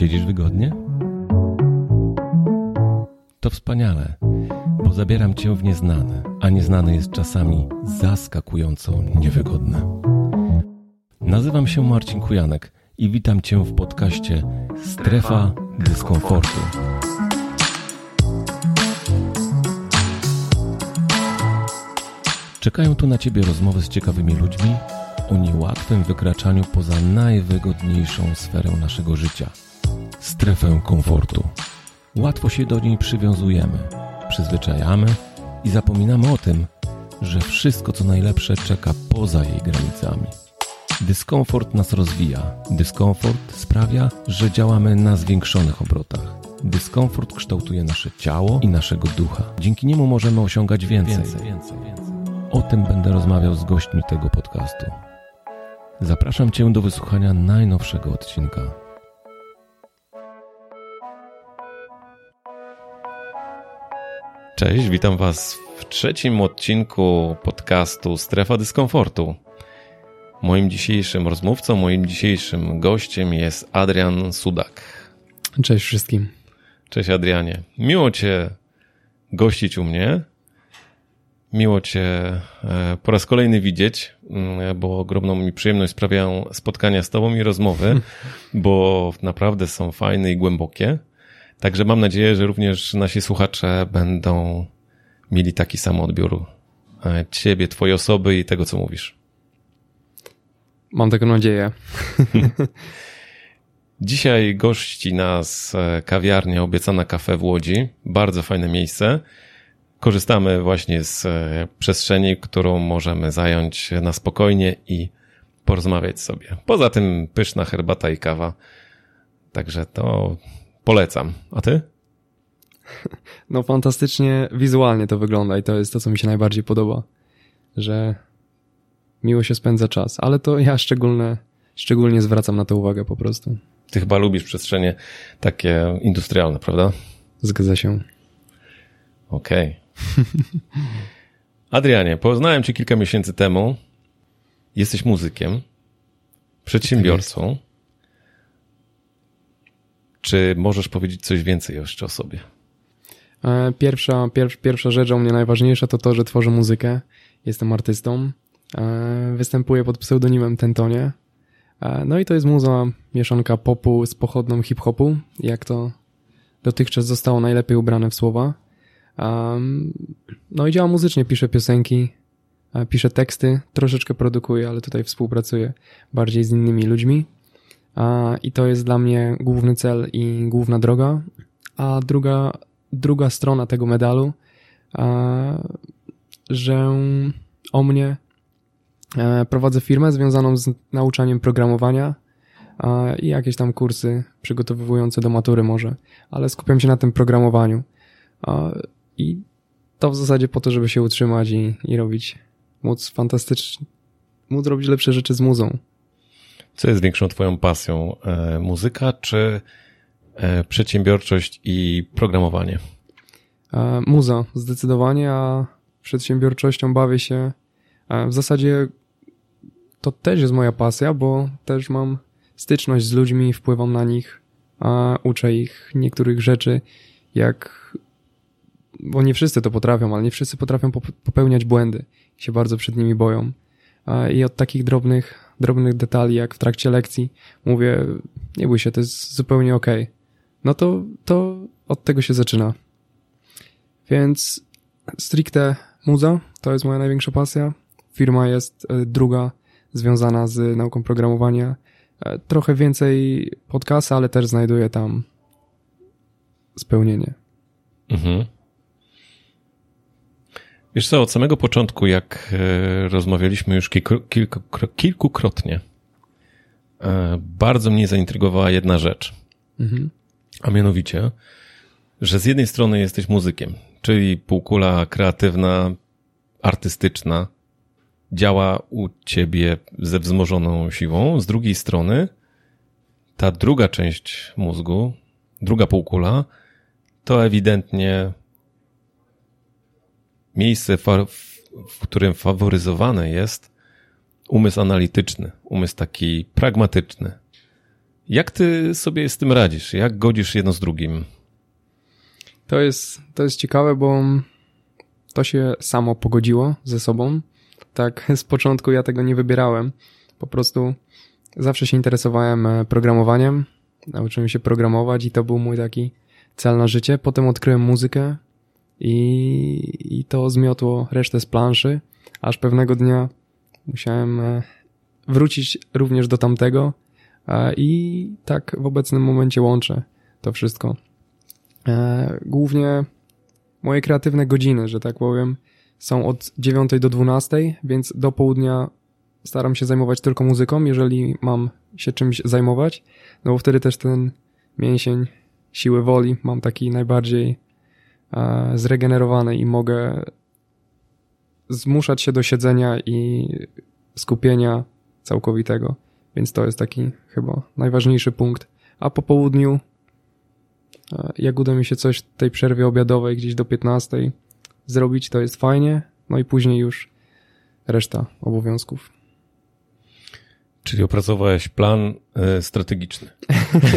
Siedzisz wygodnie? To wspaniale, bo zabieram cię w nieznane, a nieznane jest czasami zaskakująco niewygodne. Nazywam się Marcin Kujanek i witam cię w podcaście Strefa Dyskomfortu. Czekają tu na ciebie rozmowy z ciekawymi ludźmi o niełatwym wykraczaniu poza najwygodniejszą sferę naszego życia strefę komfortu. Łatwo się do niej przywiązujemy, przyzwyczajamy i zapominamy o tym, że wszystko co najlepsze czeka poza jej granicami. Dyskomfort nas rozwija. Dyskomfort sprawia, że działamy na zwiększonych obrotach. Dyskomfort kształtuje nasze ciało i naszego ducha. Dzięki niemu możemy osiągać więcej. więcej, więcej, więcej. O tym będę rozmawiał z gośćmi tego podcastu. Zapraszam Cię do wysłuchania najnowszego odcinka. Cześć, witam Was w trzecim odcinku podcastu Strefa Dyskomfortu. Moim dzisiejszym rozmówcą, moim dzisiejszym gościem jest Adrian Sudak. Cześć wszystkim. Cześć Adrianie. Miło Cię gościć u mnie. Miło Cię e, po raz kolejny widzieć, mm, bo ogromną mi przyjemność sprawiają spotkania z Tobą i rozmowy, bo naprawdę są fajne i głębokie. Także mam nadzieję, że również nasi słuchacze będą mieli taki sam odbiór e, Ciebie, Twojej osoby i tego, co mówisz. Mam taką nadzieję. Dzisiaj gości nas e, kawiarnia Obiecana Kafe w Łodzi. Bardzo fajne miejsce. Korzystamy właśnie z e, przestrzeni, którą możemy zająć na spokojnie i porozmawiać sobie. Poza tym pyszna herbata i kawa. Także to polecam. A ty? No fantastycznie wizualnie to wygląda i to jest to, co mi się najbardziej podoba, że miło się spędza czas, ale to ja szczególne, szczególnie zwracam na to uwagę po prostu. Ty chyba lubisz przestrzenie takie industrialne, prawda? Zgadza się. Okej. Okay. Adrianie, poznałem cię kilka miesięcy temu. Jesteś muzykiem, przedsiębiorcą. Czy możesz powiedzieć coś więcej jeszcze o sobie? E, pierwsza, pier, pierwsza rzecz o mnie najważniejsza to to, że tworzę muzykę. Jestem artystą. E, występuję pod pseudonimem Tentonie. E, no i to jest muza mieszanka popu z pochodną hip-hopu, jak to dotychczas zostało najlepiej ubrane w słowa. No i działam muzycznie, piszę piosenki, piszę teksty, troszeczkę produkuję, ale tutaj współpracuję bardziej z innymi ludźmi. I to jest dla mnie główny cel i główna droga. A druga, druga strona tego medalu, że o mnie E, prowadzę firmę związaną z nauczaniem programowania i jakieś tam kursy przygotowujące do matury może, ale skupiam się na tym programowaniu. I to w zasadzie po to, żeby się utrzymać i, i robić, móc fantastycznie, móc robić lepsze rzeczy z muzą. Co jest większą twoją pasją? E, muzyka czy e, przedsiębiorczość i programowanie? muza, zdecydowanie, a przedsiębiorczością bawię się w zasadzie to też jest moja pasja, bo też mam styczność z ludźmi, wpływam na nich, a uczę ich niektórych rzeczy, jak bo nie wszyscy to potrafią, ale nie wszyscy potrafią popełniać błędy się bardzo przed nimi boją. I od takich drobnych, drobnych detali, jak w trakcie lekcji, mówię, nie bój się, to jest zupełnie okej. No to, to od tego się zaczyna. Więc stricte muza to jest moja największa pasja. Firma jest e, druga związana z nauką programowania. E, trochę więcej podcasta, ale też znajduję tam spełnienie. Mhm. Wiesz co, od samego początku, jak e, rozmawialiśmy już kilku, kilku, kilkukrotnie, e, bardzo mnie zaintrygowała jedna rzecz. Mhm. A mianowicie, że z jednej strony jesteś muzykiem, czyli półkula kreatywna, artystyczna, działa u ciebie ze wzmożoną siłą. Z drugiej strony, ta druga część mózgu, druga półkula, to ewidentnie miejsce, w którym faworyzowany jest umysł analityczny, umysł taki pragmatyczny. Jak ty sobie z tym radzisz? Jak godzisz jedno z drugim? To jest, to jest ciekawe, bo to się samo pogodziło ze sobą. Tak, z początku ja tego nie wybierałem. Po prostu zawsze się interesowałem e, programowaniem. Nauczyłem się programować i to był mój taki cel na życie. Potem odkryłem muzykę i, i to zmiotło resztę z planszy, aż pewnego dnia musiałem e, wrócić również do tamtego. E, i tak w obecnym momencie łączę to wszystko. Głównie moje kreatywne godziny, że tak powiem, są od 9 do 12, więc do południa staram się zajmować tylko muzyką, jeżeli mam się czymś zajmować, no bo wtedy też ten mięsień siły woli mam taki najbardziej e, zregenerowany i mogę zmuszać się do siedzenia i skupienia całkowitego. Więc to jest taki chyba najważniejszy punkt. A po południu, e, jak uda mi się coś w tej przerwie obiadowej gdzieś do 15 zrobić, to jest fajnie. No i później już reszta obowiązków. Czyli opracowałeś plan e, strategiczny.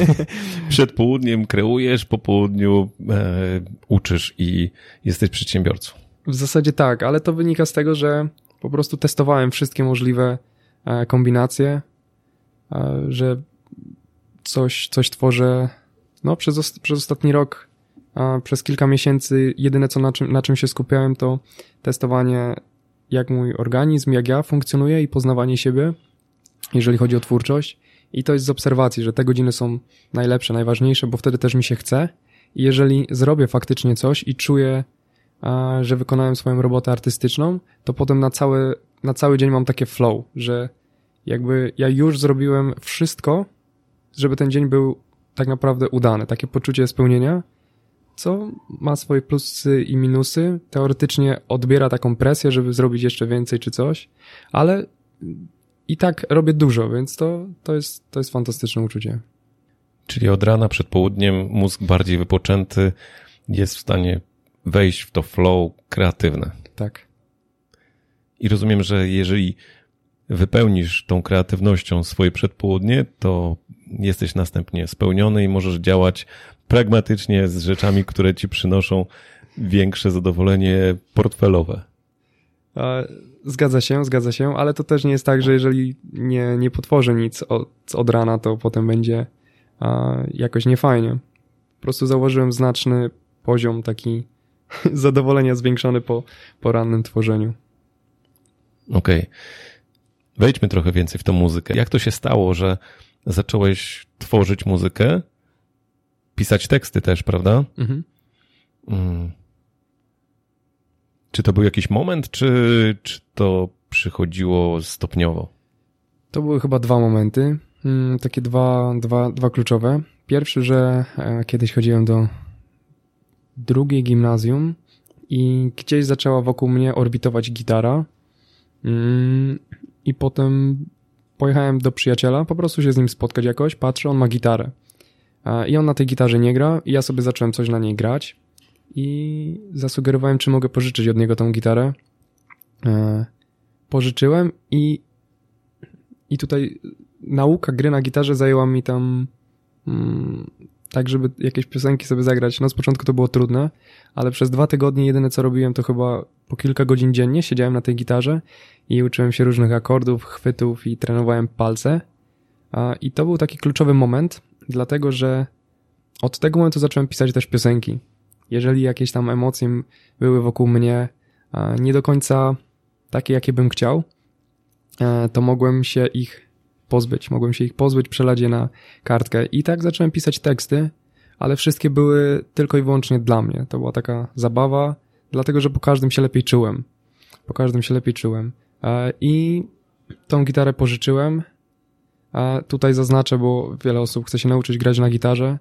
Przed południem kreujesz, po południu e, uczysz i jesteś przedsiębiorcą. W zasadzie tak, ale to wynika z tego, że po prostu testowałem wszystkie możliwe e, kombinacje, że coś, coś tworzę no, przez, przez ostatni rok, przez kilka miesięcy jedyne co na czym, na czym się skupiałem to testowanie jak mój organizm, jak ja funkcjonuję i poznawanie siebie jeżeli chodzi o twórczość. I to jest z obserwacji, że te godziny są najlepsze, najważniejsze, bo wtedy też mi się chce. I jeżeli zrobię faktycznie coś i czuję, że wykonałem swoją robotę artystyczną, to potem na cały, na cały dzień mam takie flow, że jakby ja już zrobiłem wszystko, żeby ten dzień był tak naprawdę udany. Takie poczucie spełnienia, co ma swoje plusy i minusy. Teoretycznie odbiera taką presję, żeby zrobić jeszcze więcej czy coś, ale i tak robię dużo, więc to, to, jest, to jest fantastyczne uczucie. Czyli od rana przed południem mózg bardziej wypoczęty jest w stanie wejść w to flow kreatywne. Tak. I rozumiem, że jeżeli wypełnisz tą kreatywnością swoje przedpołudnie, to jesteś następnie spełniony i możesz działać pragmatycznie z rzeczami, które ci przynoszą większe zadowolenie portfelowe. Zgadza się, zgadza się, ale to też nie jest tak, że jeżeli nie, nie potworzę nic od, od rana, to potem będzie a, jakoś niefajnie. Po prostu zauważyłem znaczny poziom taki zadowolenia zwiększony po, po rannym tworzeniu. Okej. Okay. Wejdźmy trochę więcej w tę muzykę. Jak to się stało, że zacząłeś tworzyć muzykę, pisać teksty też, prawda? Mhm. Mm. Czy to był jakiś moment, czy, czy to przychodziło stopniowo? To były chyba dwa momenty, mm, takie dwa, dwa, dwa kluczowe. Pierwszy, że e, kiedyś chodziłem do drugiej gimnazjum i gdzieś zaczęła wokół mnie orbitować gitara. Mm, I potem pojechałem do przyjaciela, po prostu się z nim spotkać jakoś, patrzę, on ma gitarę. I on na tej gitarze nie gra, i ja sobie zacząłem coś na niej grać i zasugerowałem, czy mogę pożyczyć od niego tą gitarę. E, pożyczyłem i, i tutaj nauka gry na gitarze zajęła mi tam mm, tak, żeby jakieś piosenki sobie zagrać. No z początku to było trudne, ale przez dwa tygodnie jedyne co robiłem to chyba po kilka godzin dziennie siedziałem na tej gitarze i uczyłem się różnych akordów, chwytów i trenowałem palce. I to był taki kluczowy moment, dlatego że od tego momentu zacząłem pisać też piosenki jeżeli jakieś tam emocje były wokół mnie nie do końca takie, jakie bym chciał, e, to mogłem się ich pozbyć. Mogłem się ich pozbyć, przelać je na kartkę. I tak zacząłem pisać teksty, ale wszystkie były tylko i wyłącznie dla mnie. To była taka zabawa, dlatego że po każdym się lepiej czułem. Po każdym się lepiej czułem. E, I tą gitarę pożyczyłem. Tutaj zaznaczę, bo wiele osób chce się nauczyć grać na gitarze.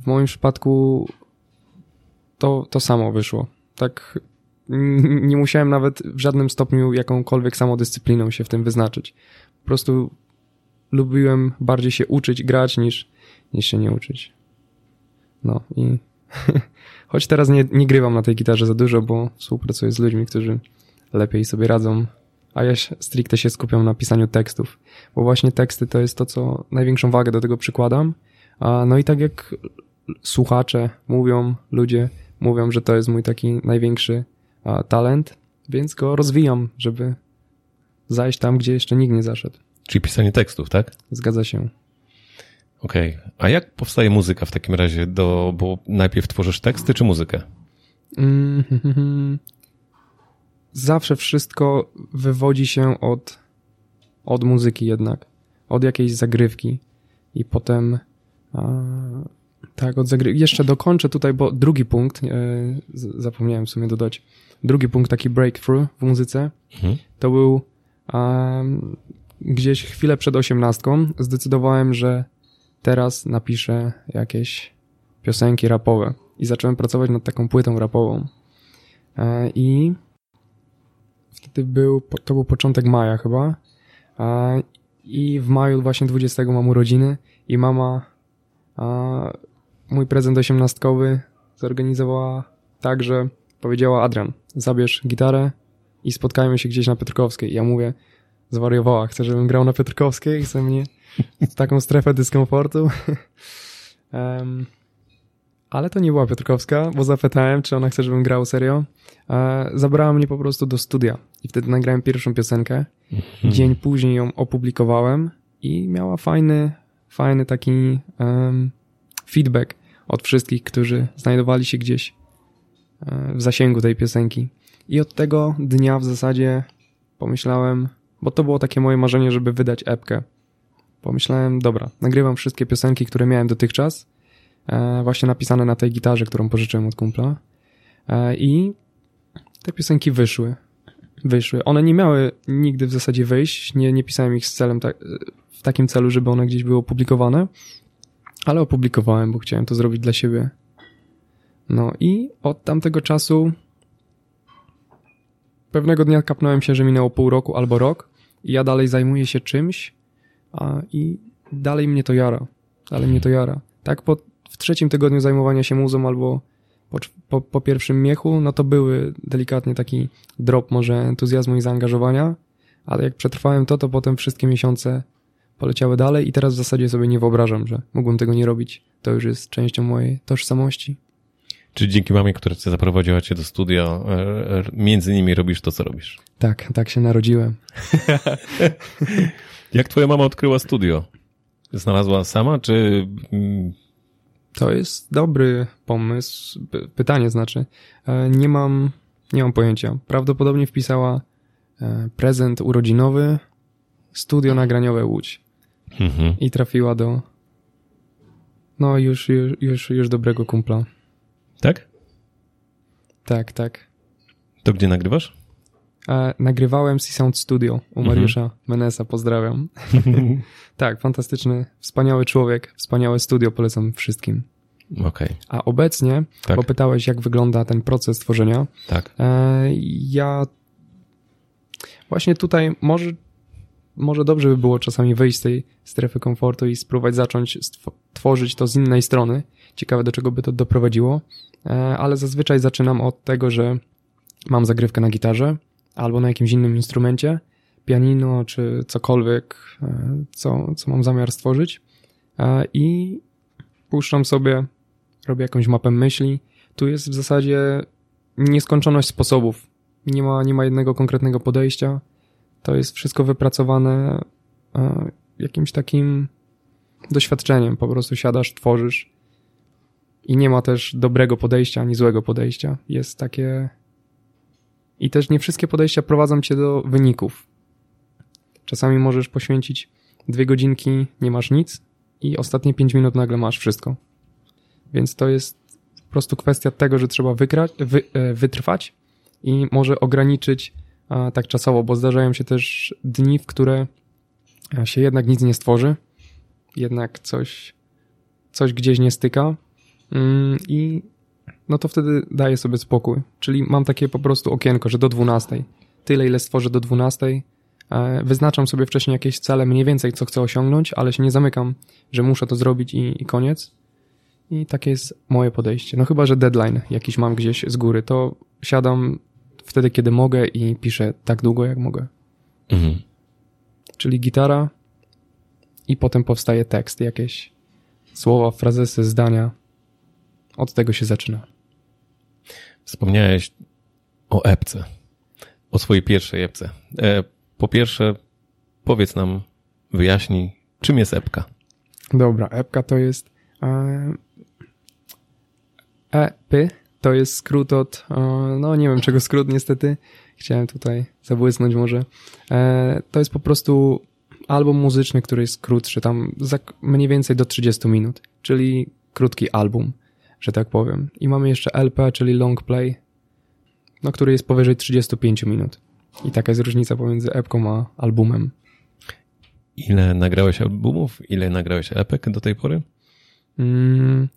W moim przypadku to, to samo wyszło. Tak nie musiałem nawet w żadnym stopniu jakąkolwiek samodyscypliną się w tym wyznaczyć. Po prostu lubiłem bardziej się uczyć, grać niż, niż się nie uczyć. No i choć teraz nie, nie grywam na tej gitarze za dużo, bo współpracuję z ludźmi, którzy lepiej sobie radzą a ja stricte się skupiam na pisaniu tekstów, bo właśnie teksty to jest to, co największą wagę do tego przykładam. A, no i tak jak słuchacze mówią, ludzie mówią, że to jest mój taki największy talent, więc go rozwijam, żeby zajść tam, gdzie jeszcze nikt nie zaszedł. Czyli pisanie tekstów, tak? Zgadza się. Okej. Okay. A jak powstaje muzyka w takim razie? Do, bo najpierw tworzysz teksty czy muzykę? Mm -hmm. Zawsze wszystko wywodzi się od, od muzyki jednak. Od jakiejś zagrywki. I potem a, tak, od zagrywki. Jeszcze dokończę tutaj, bo drugi punkt, e, zapomniałem w sumie dodać. Drugi punkt, taki breakthrough w muzyce, mhm. to był gdzieś chwilę przed osiemnastką zdecydowałem, że teraz napiszę jakieś piosenki rapowe i zacząłem pracować nad taką płytą rapową. E, I wtedy był, to był początek maja chyba. E, I w maju właśnie 20 mam urodziny i mama mój prezent osiemnastkowy zorganizowała tak, że powiedziała Adrian, zabierz gitarę i spotkajmy się gdzieś na Piotrkowskiej. Ja mówię, zwariowała, chce, żebym grał na Piotrkowskiej, chce mnie w taką strefę dyskomfortu. um, ale to nie była Piotrkowska, bo zapytałem, czy ona chce, żebym grał serio. E, zabrała mnie po prostu do studia i wtedy nagrałem pierwszą piosenkę. Mhm. Dzień później ją opublikowałem i miała fajny, fajny taki um, feedback od wszystkich, którzy znajdowali się gdzieś e, w zasięgu tej piosenki. I od tego dnia w zasadzie pomyślałem, bo to było takie moje marzenie, żeby wydać epkę. Pomyślałem, dobra, nagrywam wszystkie piosenki, które miałem dotychczas, e, właśnie napisane na tej gitarze, którą pożyczyłem od kumpla. E, I te piosenki wyszły. Wyszły. One nie miały nigdy w zasadzie wyjść, nie, nie pisałem ich z celem, tak, w takim celu, żeby one gdzieś były opublikowane, ale opublikowałem, bo chciałem to zrobić dla siebie. No i od tamtego czasu pewnego dnia kapnąłem się, że minęło pół roku albo rok i ja dalej zajmuję się czymś a, i dalej mnie to jara. Dalej mnie to jara. Tak po, w trzecim tygodniu zajmowania się muzą albo po, po, po pierwszym miechu, no to były delikatnie taki drop może entuzjazmu i zaangażowania, ale jak przetrwałem to, to potem wszystkie miesiące poleciały dalej i teraz w zasadzie sobie nie wyobrażam, że mógłbym tego nie robić. To już jest częścią mojej tożsamości. Czy dzięki mamie, która cię zaprowadziła cię do studia, e, e, między innymi robisz to, co robisz? Tak, tak się narodziłem. Jak twoja mama odkryła studio? Znalazła sama, czy... Mm, to jest dobry pomysł. Pytanie znaczy. E, nie mam, nie mam pojęcia. Prawdopodobnie wpisała prezent urodzinowy, studio nagraniowe Łódź. Mhm. I trafiła do, no już, już, już, już dobrego kumpla. Tak? Tak, tak. To gdzie nagrywasz? E, nagrywałem C-Sound Studio u Mariusza mhm. Menesa, pozdrawiam. tak, fantastyczny, wspaniały człowiek, wspaniałe studio, polecam wszystkim. Okay. A obecnie, tak. bo pytałeś, jak wygląda ten proces tworzenia. Tak. E, ja właśnie tutaj może, może dobrze by było czasami wyjść z tej strefy komfortu i spróbować zacząć tworzyć to z innej strony. Ciekawe, do czego by to doprowadziło. E, ale zazwyczaj zaczynam od tego, że mam zagrywkę na gitarze albo na jakimś innym instrumencie, pianino czy cokolwiek, e, co, co mam zamiar stworzyć e, i puszczam sobie, robię jakąś mapę myśli. Tu jest w zasadzie nieskończoność sposobów. Nie ma, nie ma jednego konkretnego podejścia. To jest wszystko wypracowane jakimś takim doświadczeniem. Po prostu siadasz, tworzysz i nie ma też dobrego podejścia ani złego podejścia. Jest takie. I też nie wszystkie podejścia prowadzą cię do wyników. Czasami możesz poświęcić dwie godzinki, nie masz nic, i ostatnie pięć minut nagle masz wszystko. Więc to jest po prostu kwestia tego, że trzeba wygrać, wy, e, wytrwać i może ograniczyć tak czasowo, bo zdarzają się też dni, w które się jednak nic nie stworzy, jednak coś, coś gdzieś nie styka, Mm, I no to wtedy daję sobie spokój. Czyli mam takie po prostu okienko, że do 12. Tyle, ile stworzę do 12. E, wyznaczam sobie wcześniej jakieś cele, mniej więcej co chcę osiągnąć, ale się nie zamykam, że muszę to zrobić i, i koniec. I takie jest moje podejście. No chyba, że deadline jakiś mam gdzieś z góry, to siadam wtedy, kiedy mogę i piszę tak długo, jak mogę. Mhm. czyli gitara i potem powstaje tekst, jakieś słowa, frazesy, zdania. Od tego się zaczyna. Wspomniałeś o epce, o swojej pierwszej epce. E, po pierwsze, powiedz nam, wyjaśnij, czym jest epka. Dobra, epka to jest e, EP, to jest skrót od, e, no nie wiem czego skrót niestety, chciałem tutaj zabłysnąć może. E, to jest po prostu album muzyczny, który jest krótszy, tam mniej więcej do 30 minut, czyli krótki album, że tak powiem. I mamy jeszcze LP, czyli long play, no który jest powyżej 35 minut. I taka jest różnica pomiędzy epką a albumem. Ile nagrałeś albumów? Ile nagrałeś epek do tej pory? Mm,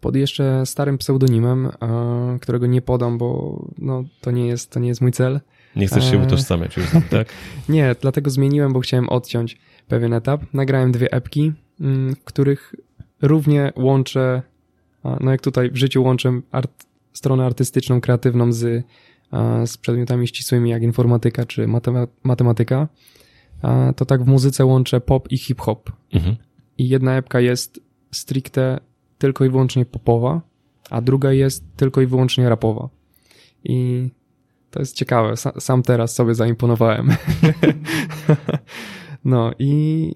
pod jeszcze starym pseudonimem, e, którego nie podam, bo no, to, nie jest, to nie jest mój cel. Nie chcesz się Eee. utożsamiać już z nim, tak? Nie, dlatego zmieniłem, bo chciałem odciąć pewien etap. Nagrałem dwie epki, mm, w których równie łączę, no jak tutaj w życiu łączę art, stronę artystyczną, kreatywną z, a, z przedmiotami ścisłymi jak informatyka czy matema- matematyka, to tak w muzyce łączę pop i hip-hop. Mhm. I jedna epka jest stricte tylko i wyłącznie popowa, a druga jest tylko i wyłącznie rapowa. I to jest ciekawe. Sa- Sam teraz sobie zaimponowałem. no i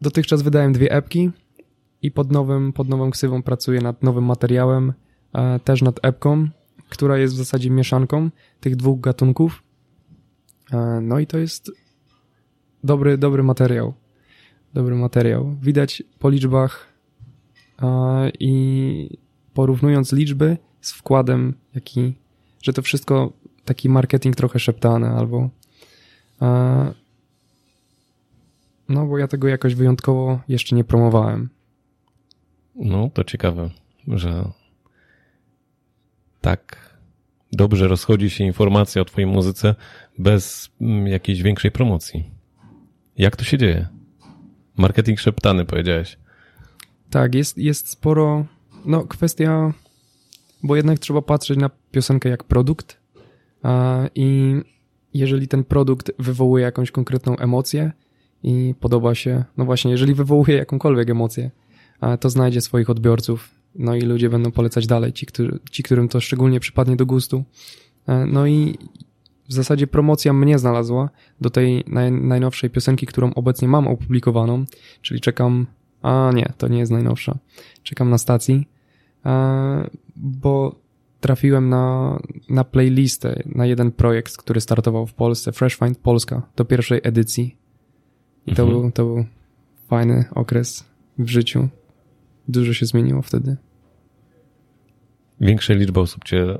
dotychczas wydałem dwie epki i pod, nowym, pod nową ksywą pracuję nad nowym materiałem, e, też nad epką, która jest w zasadzie mieszanką tych dwóch gatunków. E, no i to jest dobry, dobry materiał. Dobry materiał. Widać po liczbach i porównując liczby z wkładem, jaki, że to wszystko taki marketing trochę szeptany albo no bo ja tego jakoś wyjątkowo jeszcze nie promowałem. No, to ciekawe, że tak dobrze rozchodzi się informacja o twojej muzyce bez mm, jakiejś większej promocji. Jak to się dzieje? Marketing szeptany, powiedziałeś. Tak, jest, jest sporo, no kwestia, bo jednak trzeba patrzeć na piosenkę jak produkt a, i jeżeli ten produkt wywołuje jakąś konkretną emocję i podoba się, no właśnie, jeżeli wywołuje jakąkolwiek emocję, a, to znajdzie swoich odbiorców, no i ludzie będą polecać dalej, ci, którzy, ci którym to szczególnie przypadnie do gustu. E, No i w zasadzie promocja mnie znalazła do tej naj, najnowszej piosenki, którą obecnie mam opublikowaną, czyli czekam a nie, to nie jest najnowsza. Czekam na stacji, e, bo trafiłem na, na playlistę, na jeden projekt, który startował w Polsce, Fresh Find Polska, do pierwszej edycji. I to, Mhm. był, to był fajny okres w życiu. Dużo się zmieniło wtedy. Większa liczba osób cię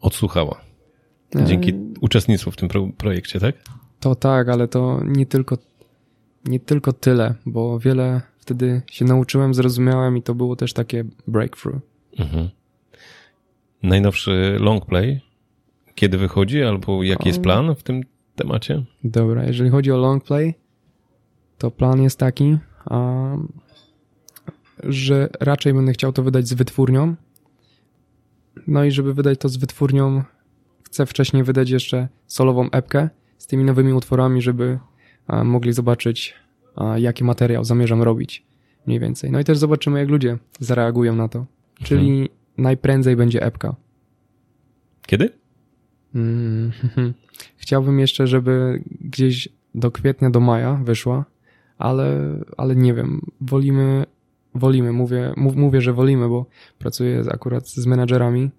odsłuchała. Dzięki E, uczestnictwu w tym pro projekcie, tak? To tak, ale to nie tylko, nie tylko tyle, bo wiele wtedy się nauczyłem, zrozumiałem i to było też takie breakthrough. Mhm. Najnowszy long play, kiedy wychodzi, albo jaki jest plan w tym temacie? Dobra, jeżeli chodzi o long play, to plan jest taki, a, że raczej będę chciał to wydać z wytwórnią. No i żeby wydać to z wytwórnią, chcę wcześniej wydać jeszcze solową epkę z tymi nowymi utworami, żeby a, mogli zobaczyć, jaki materiał zamierzam robić. Mniej więcej. No i też zobaczymy, jak ludzie zareagują na to. Czyli najprędzej będzie epka. Kiedy? Mm, Chciałbym jeszcze, żeby gdzieś do kwietnia, do maja wyszła, ale, ale nie wiem. Wolimy, wolimy, mówię, mów, mówię, że wolimy, bo pracuję akurat z menadżerami,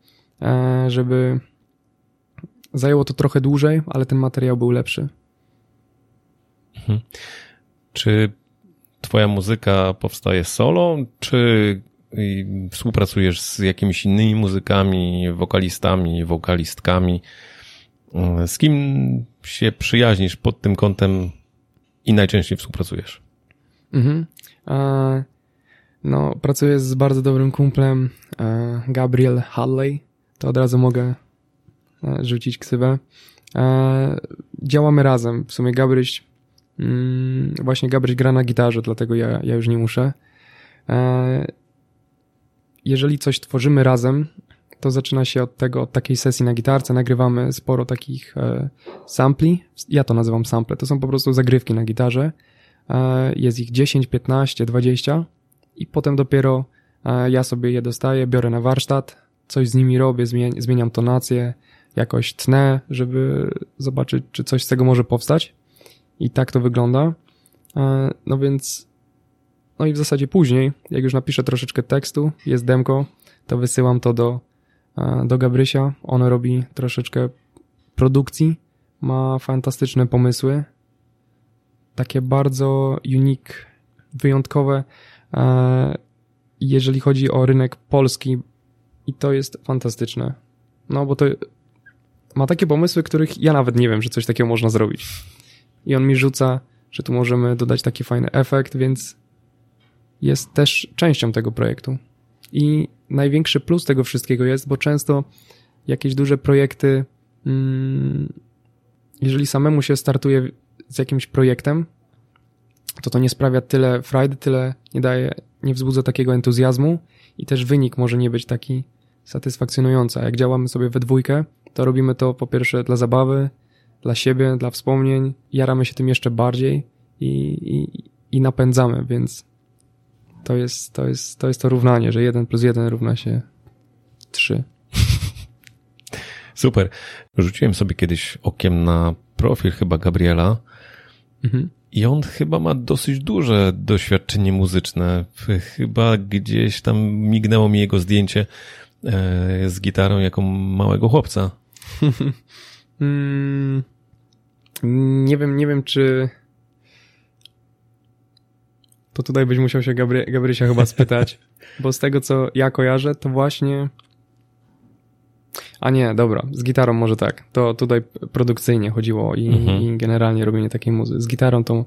e, żeby zajęło to trochę dłużej, ale ten materiał był lepszy. Czy twoja muzyka powstaje solo, czy współpracujesz z jakimiś innymi muzykami, wokalistami, wokalistkami? Y, Z kim się przyjaźnisz pod tym kątem i najczęściej współpracujesz? Mhm. E, no, pracuję z bardzo dobrym kumplem e, Gabriel Halley. To od razu mogę e, rzucić ksywę. Działamy razem. W sumie Gabryś, mm, właśnie Gabryś gra na gitarze, dlatego ja, ja już nie muszę. E, jeżeli coś tworzymy razem, to zaczyna się od tego, od takiej sesji na gitarce. Nagrywamy sporo takich e, sampli. Ja to nazywam sample. To są po prostu zagrywki na gitarze. E, jest ich 10, 15, 20 i potem dopiero e, ja sobie je dostaję, biorę na warsztat, coś z nimi robię, zmieniam, zmieniam tonację, jakoś tnę, żeby zobaczyć, czy coś z tego może powstać. I tak to wygląda. E, no więc, no i w zasadzie później, jak już napiszę troszeczkę tekstu, jest demko, to wysyłam to do, e, do Gabrysia. On robi troszeczkę produkcji, ma fantastyczne pomysły, takie bardzo unique, wyjątkowe, e, jeżeli chodzi o rynek polski i to jest fantastyczne. No bo to ma takie pomysły, których ja nawet nie wiem, że coś takiego można zrobić. I on mi rzuca, że tu możemy dodać taki fajny efekt, więc jest też częścią tego projektu. I największy plus tego wszystkiego jest, bo często jakieś duże projekty, mm, jeżeli samemu się startuje z jakimś projektem, to to nie sprawia tyle frajdy, tyle nie daje, nie wzbudza takiego entuzjazmu i też wynik może nie być taki satysfakcjonujący. A jak działamy sobie we dwójkę, to robimy to po pierwsze dla zabawy, dla siebie, dla wspomnień, jaramy się tym jeszcze bardziej i, i, i napędzamy, więc to jest, to jest, to jest to równanie, że jeden plus jeden równa się trzy. Super. Rzuciłem sobie kiedyś okiem na profil chyba Gabriela mhm. i on chyba ma dosyć duże doświadczenie muzyczne. Chyba gdzieś tam mignęło mi jego zdjęcie e, z gitarą jako małego chłopca. mm, nie wiem, nie wiem czy to tutaj byś musiał się Gabry Gabrysia chyba spytać, bo z tego co ja kojarzę, to właśnie a nie, dobra, z gitarą może tak. To tutaj produkcyjnie chodziło i, mhm. i generalnie robienie takiej muzyki. Z gitarą to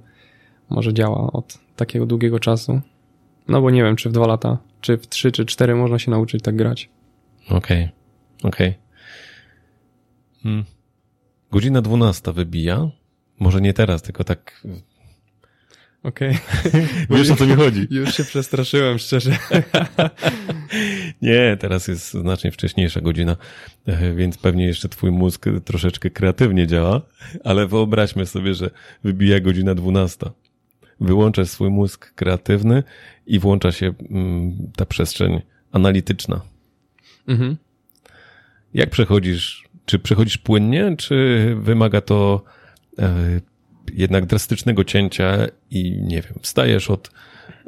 może działa od takiego długiego czasu. No bo nie wiem, czy w dwa lata, czy w trzy, czy cztery można się nauczyć tak grać. Okej, okay. okej. Okay. Hmm. Godzina dwunasta wybija. Może nie teraz, tylko tak Okej. Okay. Wiesz o co mi chodzi. Już się przestraszyłem, szczerze. Nie, teraz jest znacznie wcześniejsza godzina, więc pewnie jeszcze twój mózg troszeczkę kreatywnie działa, ale wyobraźmy sobie, że wybija godzina dwunasta. Wyłączasz swój mózg kreatywny i włącza się mm, ta przestrzeń analityczna. Mhm. Jak przechodzisz? Czy przechodzisz płynnie, czy wymaga to e, jednak drastycznego cięcia i nie wiem, wstajesz od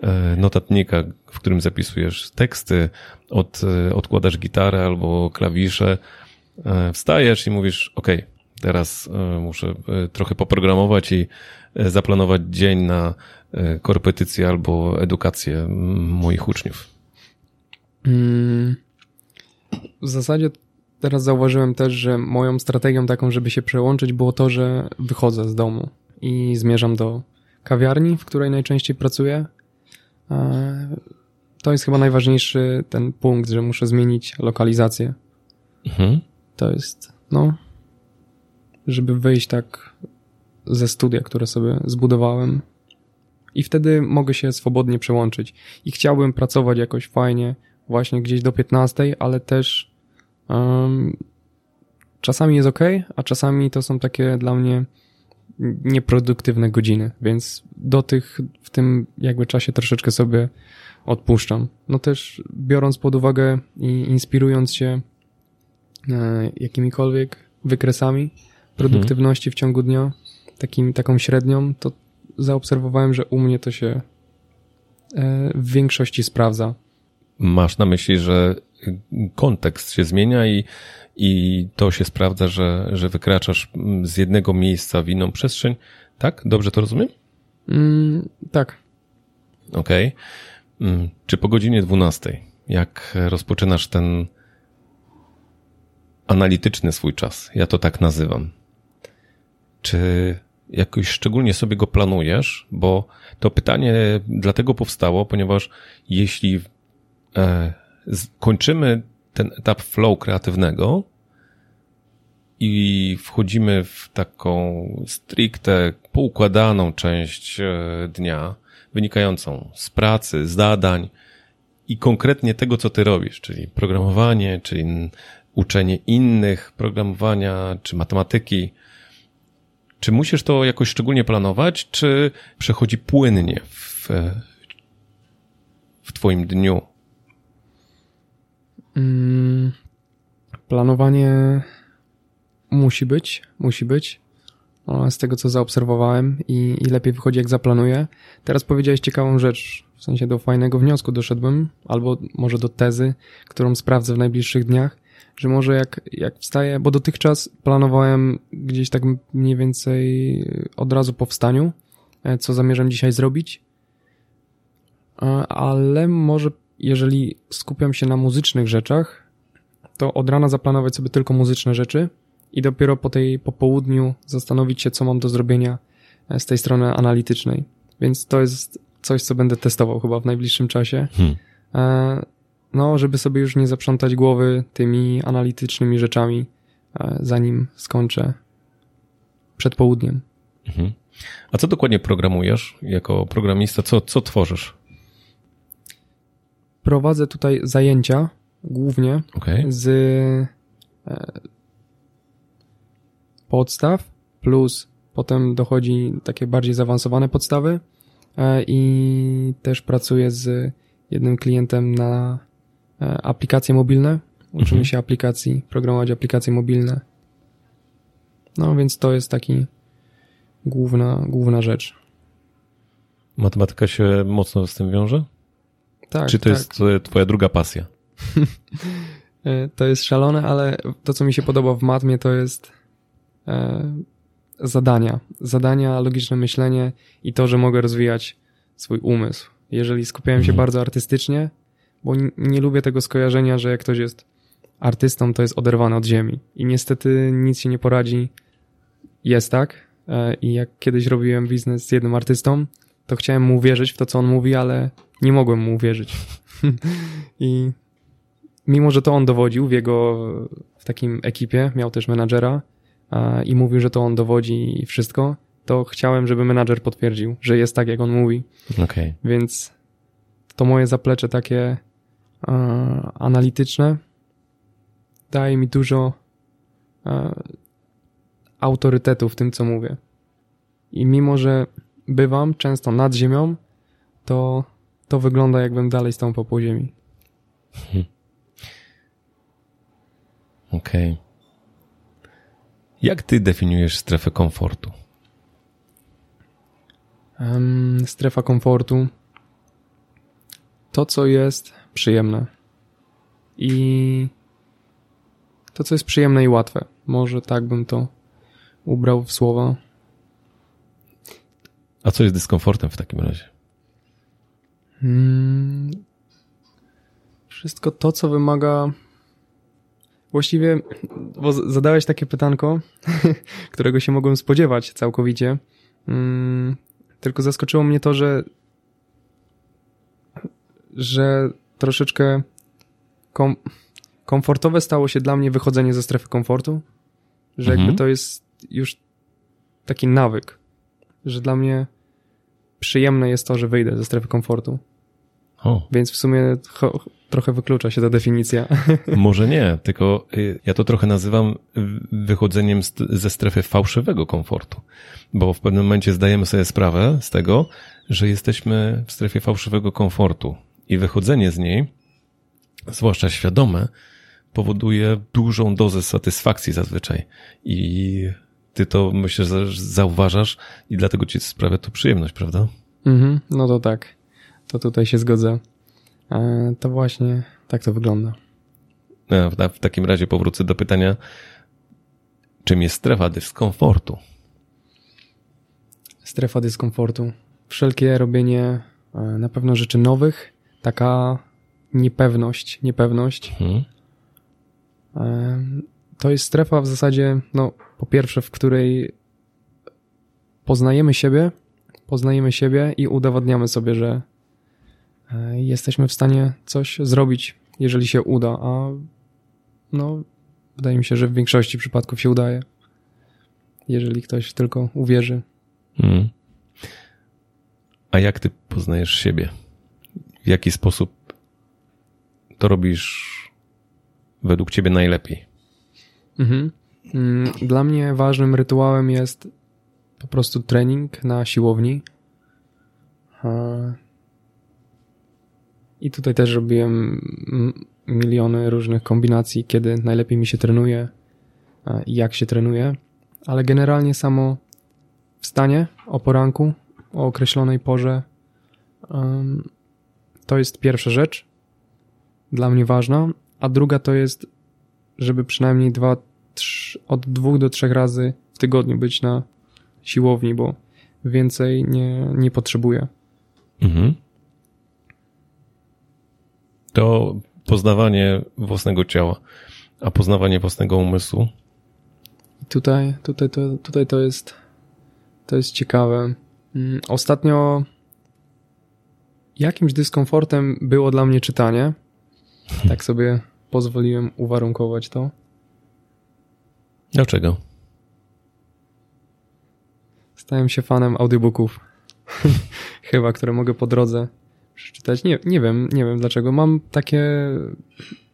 e, notatnika, w którym zapisujesz teksty, od, e, odkładasz gitarę albo klawisze, wstajesz i mówisz, ok, teraz muszę trochę poprogramować i zaplanować dzień na korepetycję albo edukację moich uczniów. Mm, w zasadzie teraz zauważyłem też, że moją strategią taką, żeby się przełączyć, było to, że wychodzę z domu i zmierzam do kawiarni, w której najczęściej pracuję. E, to jest chyba najważniejszy ten punkt, że muszę zmienić lokalizację. Mhm. To jest, no, żeby wyjść tak ze studia, które sobie zbudowałem. I wtedy mogę się swobodnie przełączyć. I chciałbym pracować jakoś fajnie, właśnie gdzieś do 15, ale też um, czasami jest ok, a czasami to są takie dla mnie nieproduktywne godziny, więc do tych w tym jakby czasie troszeczkę sobie odpuszczam. No też biorąc pod uwagę i inspirując się e, jakimikolwiek wykresami produktywności w ciągu dnia, takim, taką średnią, to zaobserwowałem, że u mnie to się e, w większości sprawdza. Masz na myśli, że kontekst się zmienia i i to się sprawdza, że, że wykraczasz z jednego miejsca w inną przestrzeń. Tak? Dobrze to rozumiem? Mm, tak. Okej. Okay. Mm, czy po godzinie 12, jak rozpoczynasz ten analityczny swój czas, ja to tak nazywam, czy jakoś szczególnie sobie go planujesz? Bo to pytanie dlatego powstało, ponieważ jeśli e, kończymy ten etap flow kreatywnego i wchodzimy w taką stricte poukładaną część e, dnia, wynikającą z pracy, zadań i konkretnie tego, co ty robisz, czyli programowanie, czyli uczenie innych programowania, czy matematyki. Czy musisz to jakoś szczególnie planować, czy przechodzi płynnie w, w twoim dniu? Mm, planowanie musi być, musi być. Z tego, co zaobserwowałem i, i lepiej wychodzi, jak zaplanuję. Teraz powiedziałeś ciekawą rzecz, w sensie do fajnego wniosku doszedłem, albo może do tezy, którą sprawdzę w najbliższych dniach, że może jak, jak wstaję, bo dotychczas planowałem gdzieś tak mniej więcej od razu po wstaniu, e, co zamierzam dzisiaj zrobić, ale może jeżeli skupiam się na muzycznych rzeczach, to od rana zaplanować sobie tylko muzyczne rzeczy i dopiero po tej po południu zastanowić się, co mam do zrobienia e, z tej strony analitycznej. Więc to jest coś, co będę testował chyba w najbliższym czasie. Hmm. E, no, żeby sobie już nie zaprzątać głowy tymi analitycznymi rzeczami, e, zanim skończę przed południem. Mhm. A co dokładnie programujesz jako programista? Co, co tworzysz? Prowadzę tutaj zajęcia głównie okay. z e, podstaw plus potem dochodzi takie bardziej zaawansowane podstawy e, i też pracuję z jednym klientem na e, aplikacje mobilne. Uczymy mhm. się aplikacji, programować aplikacje mobilne. No więc to jest taki główna, główna rzecz. Matematyka się mocno z tym wiąże? Tak. Czy to tak. jest twoja druga pasja? E, to jest szalone, ale to, co mi się podoba w matmie, to jest e, zadania. Zadania, logiczne myślenie i to, że mogę rozwijać swój umysł. Jeżeli skupiałem się mhm. bardzo artystycznie, bo nie, lubię tego skojarzenia, że jak ktoś jest artystą, to jest oderwany od ziemi. I niestety nic się nie poradzi. Jest tak. E, I jak kiedyś robiłem biznes z jednym artystą, to chciałem mu uwierzyć w to, co on mówi, ale nie mogłem mu uwierzyć. I mimo, że to on dowodził w jego, w takim ekipie, miał też menadżera i mówił, że to on dowodzi i wszystko, to chciałem, żeby menadżer potwierdził, że jest tak, jak on mówi. Okay. Więc to moje zaplecze takie analityczne daje mi dużo autorytetu w tym, co mówię. I mimo, że bywam często nad ziemią, to to wygląda jakbym dalej stąpał po ziemi. Hmm. Okej. Okay. Jak ty definiujesz strefę komfortu? Um, strefa komfortu to, co jest przyjemne. I to, co jest przyjemne i łatwe. Może tak bym to ubrał w słowa. A co jest dyskomfortem w takim razie? Hmm, wszystko to, co wymaga. Właściwie, bo zadałeś takie pytanko, którego się mogłem spodziewać całkowicie. Hmm, tylko zaskoczyło mnie to, że że troszeczkę kom, komfortowe stało się dla mnie wychodzenie ze strefy komfortu. Że mhm. jakby to jest już taki nawyk, że dla mnie przyjemne jest to, że wyjdę ze strefy komfortu. O. Więc w sumie trochę wyklucza się ta definicja. Może nie, tylko y, ja to trochę nazywam wychodzeniem ze strefy fałszywego komfortu, bo w pewnym momencie zdajemy sobie sprawę z tego, że jesteśmy w strefie fałszywego komfortu i wychodzenie z niej, zwłaszcza świadome, powoduje dużą dozę satysfakcji zazwyczaj i ty to myślę, że zauważasz i dlatego ci sprawia to przyjemność, prawda? Mhm, no to tak to tutaj się zgodzę. E, to właśnie tak to wygląda. No, w takim razie powrócę do pytania, czym jest strefa dyskomfortu? Strefa dyskomfortu. Wszelkie robienie e, na pewno rzeczy nowych, taka niepewność, niepewność. Hmm. To jest strefa w zasadzie, no, po pierwsze, w której poznajemy siebie, poznajemy siebie i udowadniamy sobie, że jesteśmy w stanie coś zrobić, jeżeli się uda, a no, wydaje mi się, że w większości przypadków się udaje. Jeżeli ktoś tylko uwierzy. Hmm. A jak ty poznajesz siebie? W jaki sposób to robisz według ciebie najlepiej? Mhm. Mm, Dla mnie ważnym rytuałem jest po prostu trening na siłowni. I tutaj też robiłem miliony różnych kombinacji, kiedy najlepiej mi się trenuje i jak się trenuje, ale generalnie samo wstanie o poranku, o określonej porze, to jest pierwsza rzecz dla mnie ważna, a druga to jest, żeby przynajmniej dwa, trz, od dwóch do trzech razy w tygodniu być na siłowni, bo więcej nie, nie potrzebuję. Mhm. To poznawanie własnego ciała, a poznawanie własnego umysłu. Tutaj, tutaj, to, tutaj to jest to jest ciekawe. Mm, Ostatnio jakimś dyskomfortem było dla mnie czytanie. Tak sobie pozwoliłem uwarunkować to. Dlaczego? Stałem się fanem audiobooków. Chyba, które mogę po drodze przeczytać. Nie, nie wiem, nie wiem dlaczego. Mam takie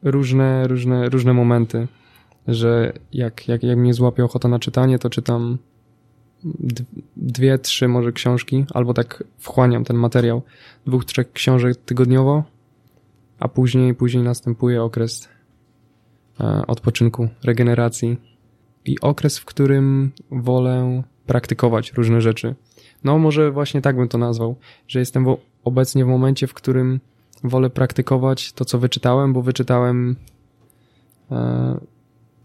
różne, różne, różne momenty, że jak, jak, jak mnie złapie ochota na czytanie, to czytam dwie, trzy może książki, albo tak wchłaniam ten materiał dwóch, trzech książek tygodniowo, a później, później następuje okres e, odpoczynku, regeneracji i okres, w którym wolę praktykować różne rzeczy. No, może właśnie tak bym to nazwał, że jestem obecnie w momencie, w którym wolę praktykować to, co wyczytałem, bo wyczytałem e,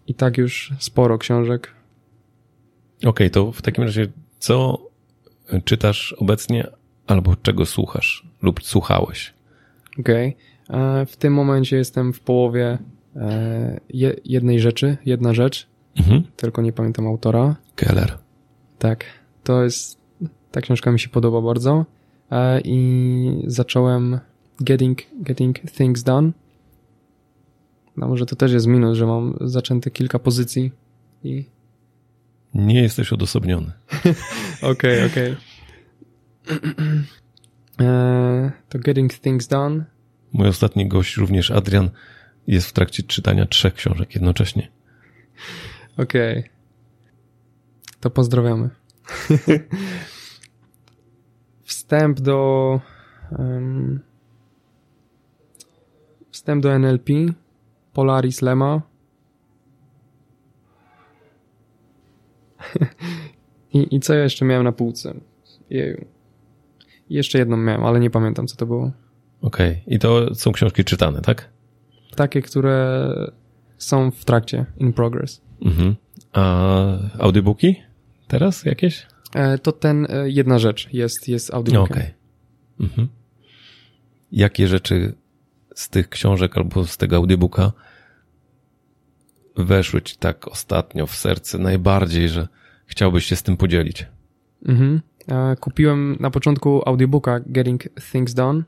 i tak już sporo książek. Okej, to w takim razie co czytasz obecnie albo czego słuchasz lub słuchałeś? Okej. E, W tym momencie jestem w połowie e, je, jednej rzeczy, jedna rzecz, Mhm. tylko nie pamiętam autora. Keller. Tak, to jest. Ta książka mi się podoba bardzo. E, I zacząłem Getting, getting Things Done. No może to też jest minus, że mam zaczęte kilka pozycji i. Nie jesteś odosobniony. Okej, okej. E, To Getting Things Done. Mój ostatni gość, również Adrian, jest w trakcie czytania trzech książek jednocześnie. Okej. To pozdrawiamy. Wstęp do. em, wstęp do NLP. Polaris Lema. I, I co ja jeszcze miałem na półce? Jeju. Jeszcze jedną miałem, ale nie pamiętam, co to było. Okej, i to są książki czytane, tak? Takie, które są w trakcie, in progress. Mhm. A audiobooki? Teraz jakieś? E, to ten, e, jedna rzecz jest, jest No, audiobookiem. Okej. Mhm. Jakie rzeczy z tych książek albo z tego audiobooka weszły ci tak ostatnio w serce najbardziej, że chciałbyś się z tym podzielić? Mhm. E, Kupiłem na początku audiobooka Getting Things Done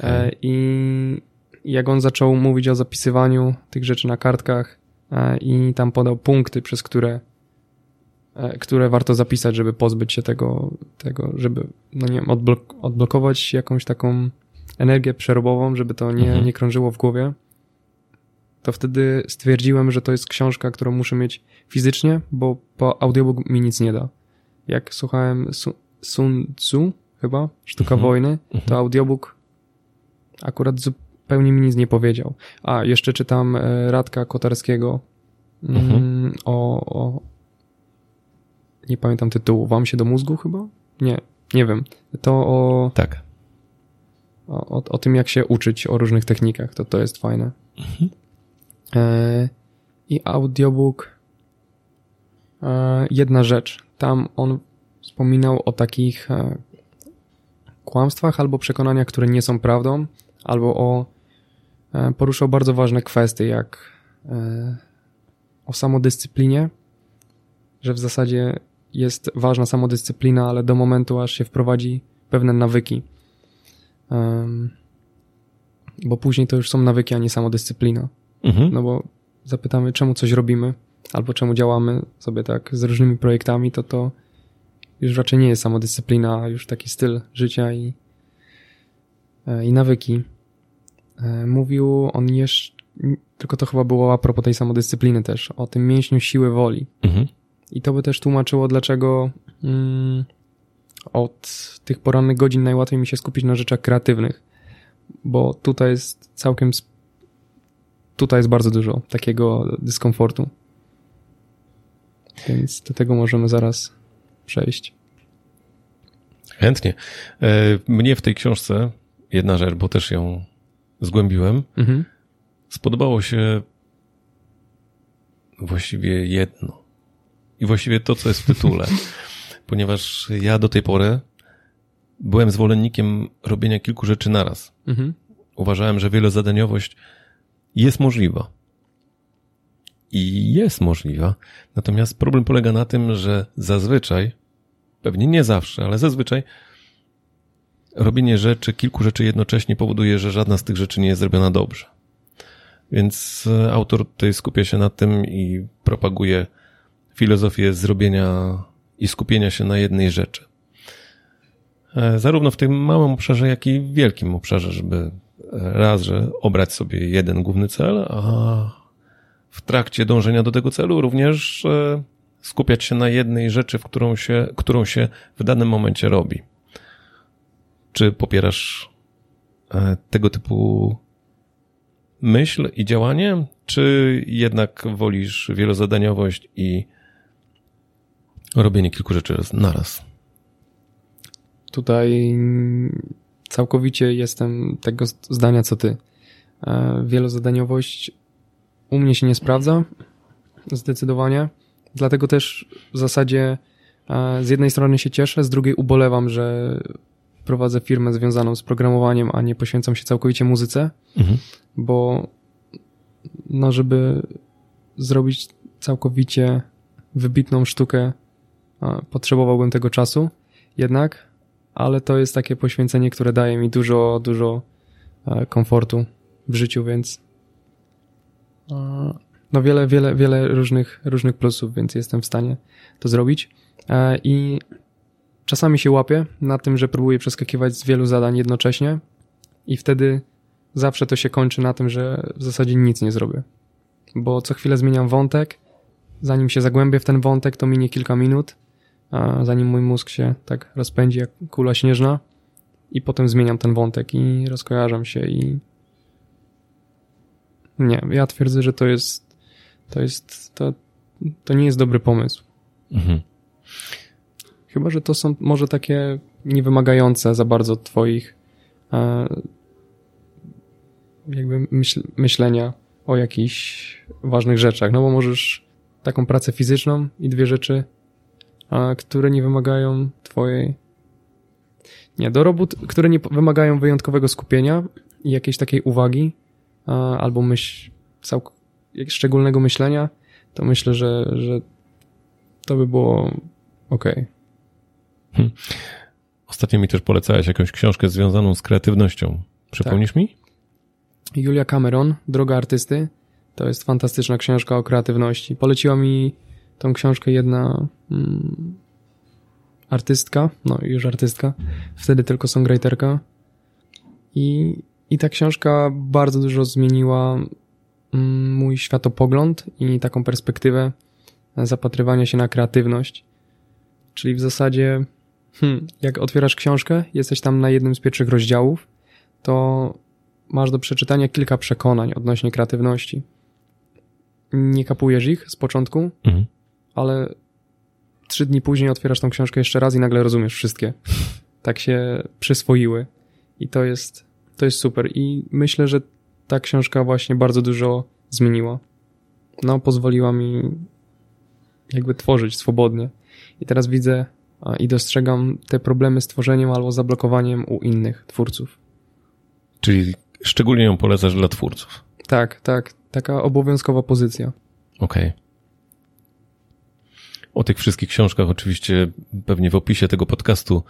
e, i jak on zaczął mówić o zapisywaniu tych rzeczy na kartkach i tam podał punkty, przez które które warto zapisać, żeby pozbyć się tego, tego żeby, no nie wiem, odblok- odblokować jakąś taką energię przerobową, żeby to nie, Mhm. nie krążyło w głowie, to wtedy stwierdziłem, że to jest książka, którą muszę mieć fizycznie, bo po audiobook mi nic nie da. Jak słuchałem Su- Sun Tzu, chyba, Sztuka Mhm. Wojny, to audiobook akurat zupełnie mi nic nie powiedział. A, jeszcze czytam e, Radka Kotarskiego mm, Mhm. o, o... Nie pamiętam tytułu. Wam się do mózgu chyba? Nie, nie wiem. To o, Tak. o, o, o tym, jak się uczyć o różnych technikach. To, to jest fajne. E, I audiobook e, jedna rzecz. Tam on wspominał o takich e, kłamstwach albo przekonaniach, które nie są prawdą, albo o e, poruszał bardzo ważne kwestie, jak e, o samodyscyplinie, że w zasadzie jest ważna samodyscyplina, ale do momentu, aż się wprowadzi pewne nawyki. Em, bo później to już są nawyki, a nie samodyscyplina. Mhm. No bo zapytamy, czemu coś robimy, albo czemu działamy sobie tak z różnymi projektami, to to już raczej nie jest samodyscyplina, a już taki styl życia i, e, i nawyki. E, mówił on jeszcze, tylko to chyba było a propos tej samodyscypliny też, o tym mięśniu siły woli. Mhm. I to by też tłumaczyło, dlaczego mm, od tych porannych godzin najłatwiej mi się skupić na rzeczach kreatywnych, bo tutaj jest całkiem, tutaj jest bardzo dużo takiego dyskomfortu. Więc do tego możemy zaraz przejść. Chętnie. E, Mnie w tej książce jedna rzecz, bo też ją zgłębiłem, Mhm. spodobało się właściwie jedno. I właściwie to, co jest w tytule. Ponieważ ja do tej pory byłem zwolennikiem robienia kilku rzeczy naraz. Mhm. Uważałem, że wielozadaniowość jest możliwa. I jest możliwa. Natomiast problem polega na tym, że zazwyczaj, pewnie nie zawsze, ale zazwyczaj robienie rzeczy, kilku rzeczy jednocześnie powoduje, że żadna z tych rzeczy nie jest zrobiona dobrze. Więc e, autor tutaj skupia się na tym i propaguje filozofię zrobienia i skupienia się na jednej rzeczy. E, Zarówno w tym małym obszarze, jak i w wielkim obszarze, żeby e, raz, że obrać sobie jeden główny cel, a w trakcie dążenia do tego celu również e, skupiać się na jednej rzeczy, w którą się, którą się w danym momencie robi. Czy popierasz tego typu myśl i działanie, czy jednak wolisz wielozadaniowość i robienie kilku rzeczy naraz? Tutaj całkowicie jestem tego zdania co ty. E, Wielozadaniowość u mnie się nie sprawdza, zdecydowanie. Dlatego też w zasadzie e, z jednej strony się cieszę, z drugiej ubolewam, że prowadzę firmę związaną z programowaniem, a nie poświęcam się całkowicie muzyce, Mhm. bo no, żeby zrobić całkowicie wybitną sztukę, potrzebowałbym tego czasu jednak, ale to jest takie poświęcenie, które daje mi dużo, dużo e, komfortu w życiu, więc e, no wiele, wiele, wiele różnych, różnych plusów, więc jestem w stanie to zrobić. E, I czasami się łapię na tym, że próbuję przeskakiwać z wielu zadań jednocześnie i wtedy zawsze to się kończy na tym, że w zasadzie nic nie zrobię. Bo co chwilę zmieniam wątek, zanim się zagłębię w ten wątek, to minie kilka minut, zanim mój mózg się tak rozpędzi jak kula śnieżna i potem zmieniam ten wątek i rozkojarzam się i nie, ja twierdzę, że to jest to jest to, to nie jest dobry pomysł. Mhm. Chyba, że to są może takie niewymagające za bardzo twoich e, jakby myśl, myślenia o jakichś ważnych rzeczach, no bo możesz taką pracę fizyczną i dwie rzeczy, a, które nie wymagają twojej nie, do robót, które nie wymagają wyjątkowego skupienia i jakiejś takiej uwagi a, albo myśl, całk- szczególnego myślenia, to myślę, że, że to by było okej. Ostatnio mi też polecałeś jakąś książkę związaną z kreatywnością. Przypomnisz mi? Julia Cameron, Droga Artysty, to jest fantastyczna książka o kreatywności. Poleciła mi tą książkę jedna mm, artystka, no już artystka, wtedy tylko songwriterka. I, I ta książka bardzo dużo zmieniła mm, mój światopogląd i taką perspektywę zapatrywania się na kreatywność. Czyli w zasadzie, hmm, jak otwierasz książkę, jesteś tam na jednym z pierwszych rozdziałów, to masz do przeczytania kilka przekonań odnośnie kreatywności. Nie kapujesz ich z początku, Mhm. Ale trzy dni później otwierasz tą książkę jeszcze raz i nagle rozumiesz wszystkie. Tak się przyswoiły. I to jest, to jest super. I myślę, że ta książka właśnie bardzo dużo zmieniła. No, pozwoliła mi jakby tworzyć swobodnie. I teraz widzę i dostrzegam te problemy z tworzeniem albo zablokowaniem u innych twórców. Czyli szczególnie ją polecasz dla twórców. Tak, tak. Taka obowiązkowa pozycja. Okej. O tych wszystkich książkach oczywiście pewnie w opisie tego podcastu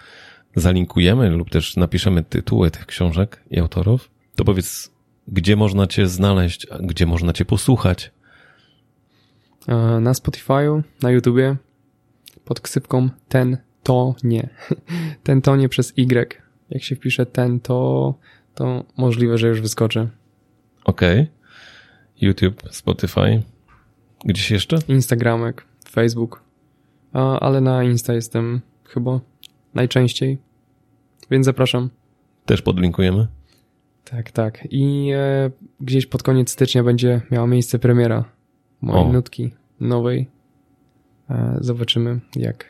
zalinkujemy lub też napiszemy tytuły tych książek i autorów. To powiedz, gdzie można cię znaleźć, gdzie można cię posłuchać. E, Na Spotify'u, na YouTubie pod ksywką ten to nie. ten to nie przez Y. Jak się wpisze ten to, to możliwe, że już wyskoczy. Okej. Okay. YouTube, Spotify. Gdzieś jeszcze? Instagramek, Facebook. A, ale na Insta jestem chyba najczęściej. Więc zapraszam. Też podlinkujemy. Tak, tak. I e, gdzieś pod koniec stycznia będzie miała miejsce premiera mojej o. nutki nowej. E, zobaczymy, jak,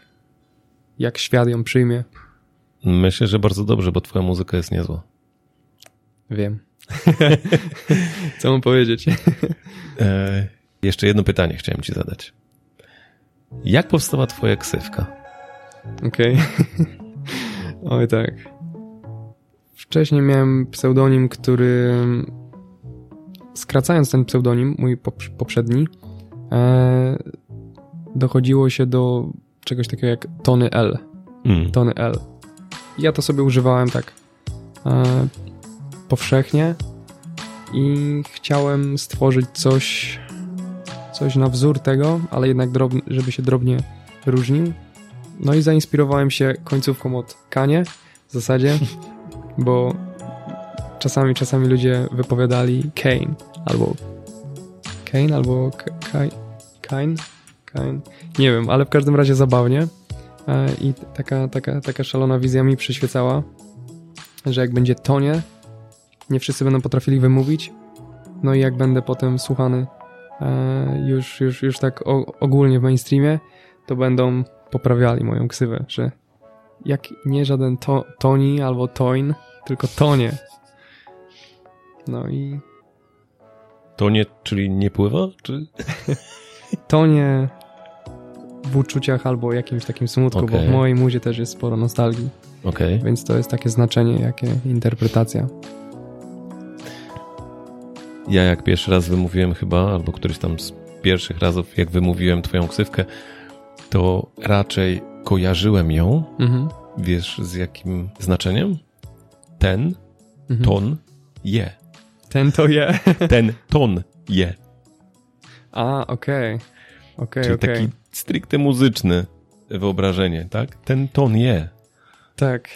jak świat ją przyjmie. Myślę, że bardzo dobrze, bo twoja muzyka jest niezła. Wiem. Co mam powiedzieć? e, jeszcze jedno pytanie chciałem ci zadać. Jak powstała twoja ksywka? Okej. Okay. Oj tak. Wcześniej miałem pseudonim, który skracając ten pseudonim, mój poprzedni, e, dochodziło się do czegoś takiego jak Tony L. Mm. Tony L. Ja to sobie używałem tak e, powszechnie i chciałem stworzyć coś, coś na wzór tego, ale jednak drobny, żeby się drobnie różnił. No i zainspirowałem się końcówką od Kanie w zasadzie, bo czasami, czasami ludzie wypowiadali Kane albo Kane albo Kane, Kane, nie wiem, ale w każdym razie zabawnie. E, i taka, taka, taka szalona wizja mi przyświecała, że jak będzie tonie, nie wszyscy będą potrafili wymówić, no i jak będę potem słuchany już, już, już tak ogólnie w mainstreamie, to będą poprawiali moją ksywę, że jak nie żaden to, Toni albo Toin, tylko Tonie. No i... Tonie, czyli nie pływa? Czy... Tonie w uczuciach albo jakimś takim smutku, okay. bo w mojej muzie też jest sporo nostalgii. Okay. Więc to jest takie znaczenie, jakie interpretacja. Ja jak pierwszy raz wymówiłem chyba, albo któryś tam z pierwszych razów, jak wymówiłem twoją ksywkę, to raczej kojarzyłem ją, mhm. wiesz z jakim znaczeniem? Ten, mhm. ton, je. Ten to je. Ten ton je. A, okej. Okay. Okay, Czyli okay. taki stricte muzyczny wyobrażenie, tak? Ten ton je. Tak.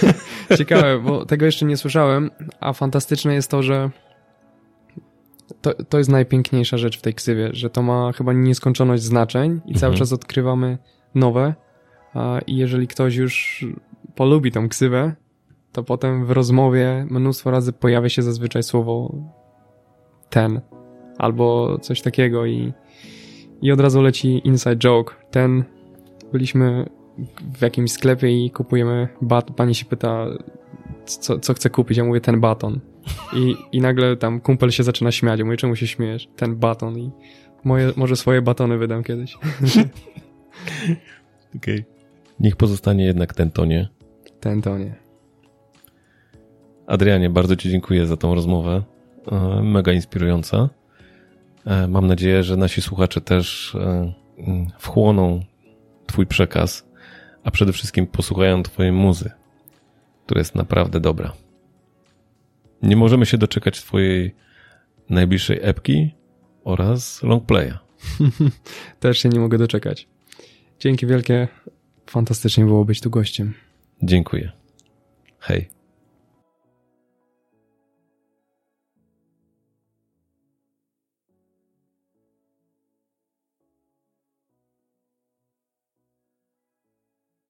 Ciekawe, bo tego jeszcze nie słyszałem, a fantastyczne jest to, że to, to jest najpiękniejsza rzecz w tej ksywie, że to ma chyba nieskończoność znaczeń i mhm. cały czas odkrywamy nowe. I jeżeli ktoś już polubi tą ksywę, to potem w rozmowie mnóstwo razy pojawia się zazwyczaj słowo ten albo coś takiego i, i od razu leci inside joke. Ten, byliśmy w jakimś sklepie i kupujemy bat, pani się pyta, co, co chce kupić, ja mówię ten baton. I, I nagle tam kumpel się zaczyna śmiać. Ja mówię, czemu się śmiejesz? Ten baton i moje, może swoje batony wydam kiedyś. Okej. Okay. Niech pozostanie jednak ten tonie. Ten tonie. Adrianie, bardzo Ci dziękuję za tą rozmowę. E, mega inspirująca. E, mam nadzieję, że nasi słuchacze też e, wchłoną Twój przekaz, a przede wszystkim posłuchają Twojej muzy, która jest naprawdę dobra. Nie możemy się doczekać Twojej najbliższej epki oraz longplaya. Też się nie mogę doczekać. Dzięki wielkie. Fantastycznie było być tu gościem. Dziękuję. Hej.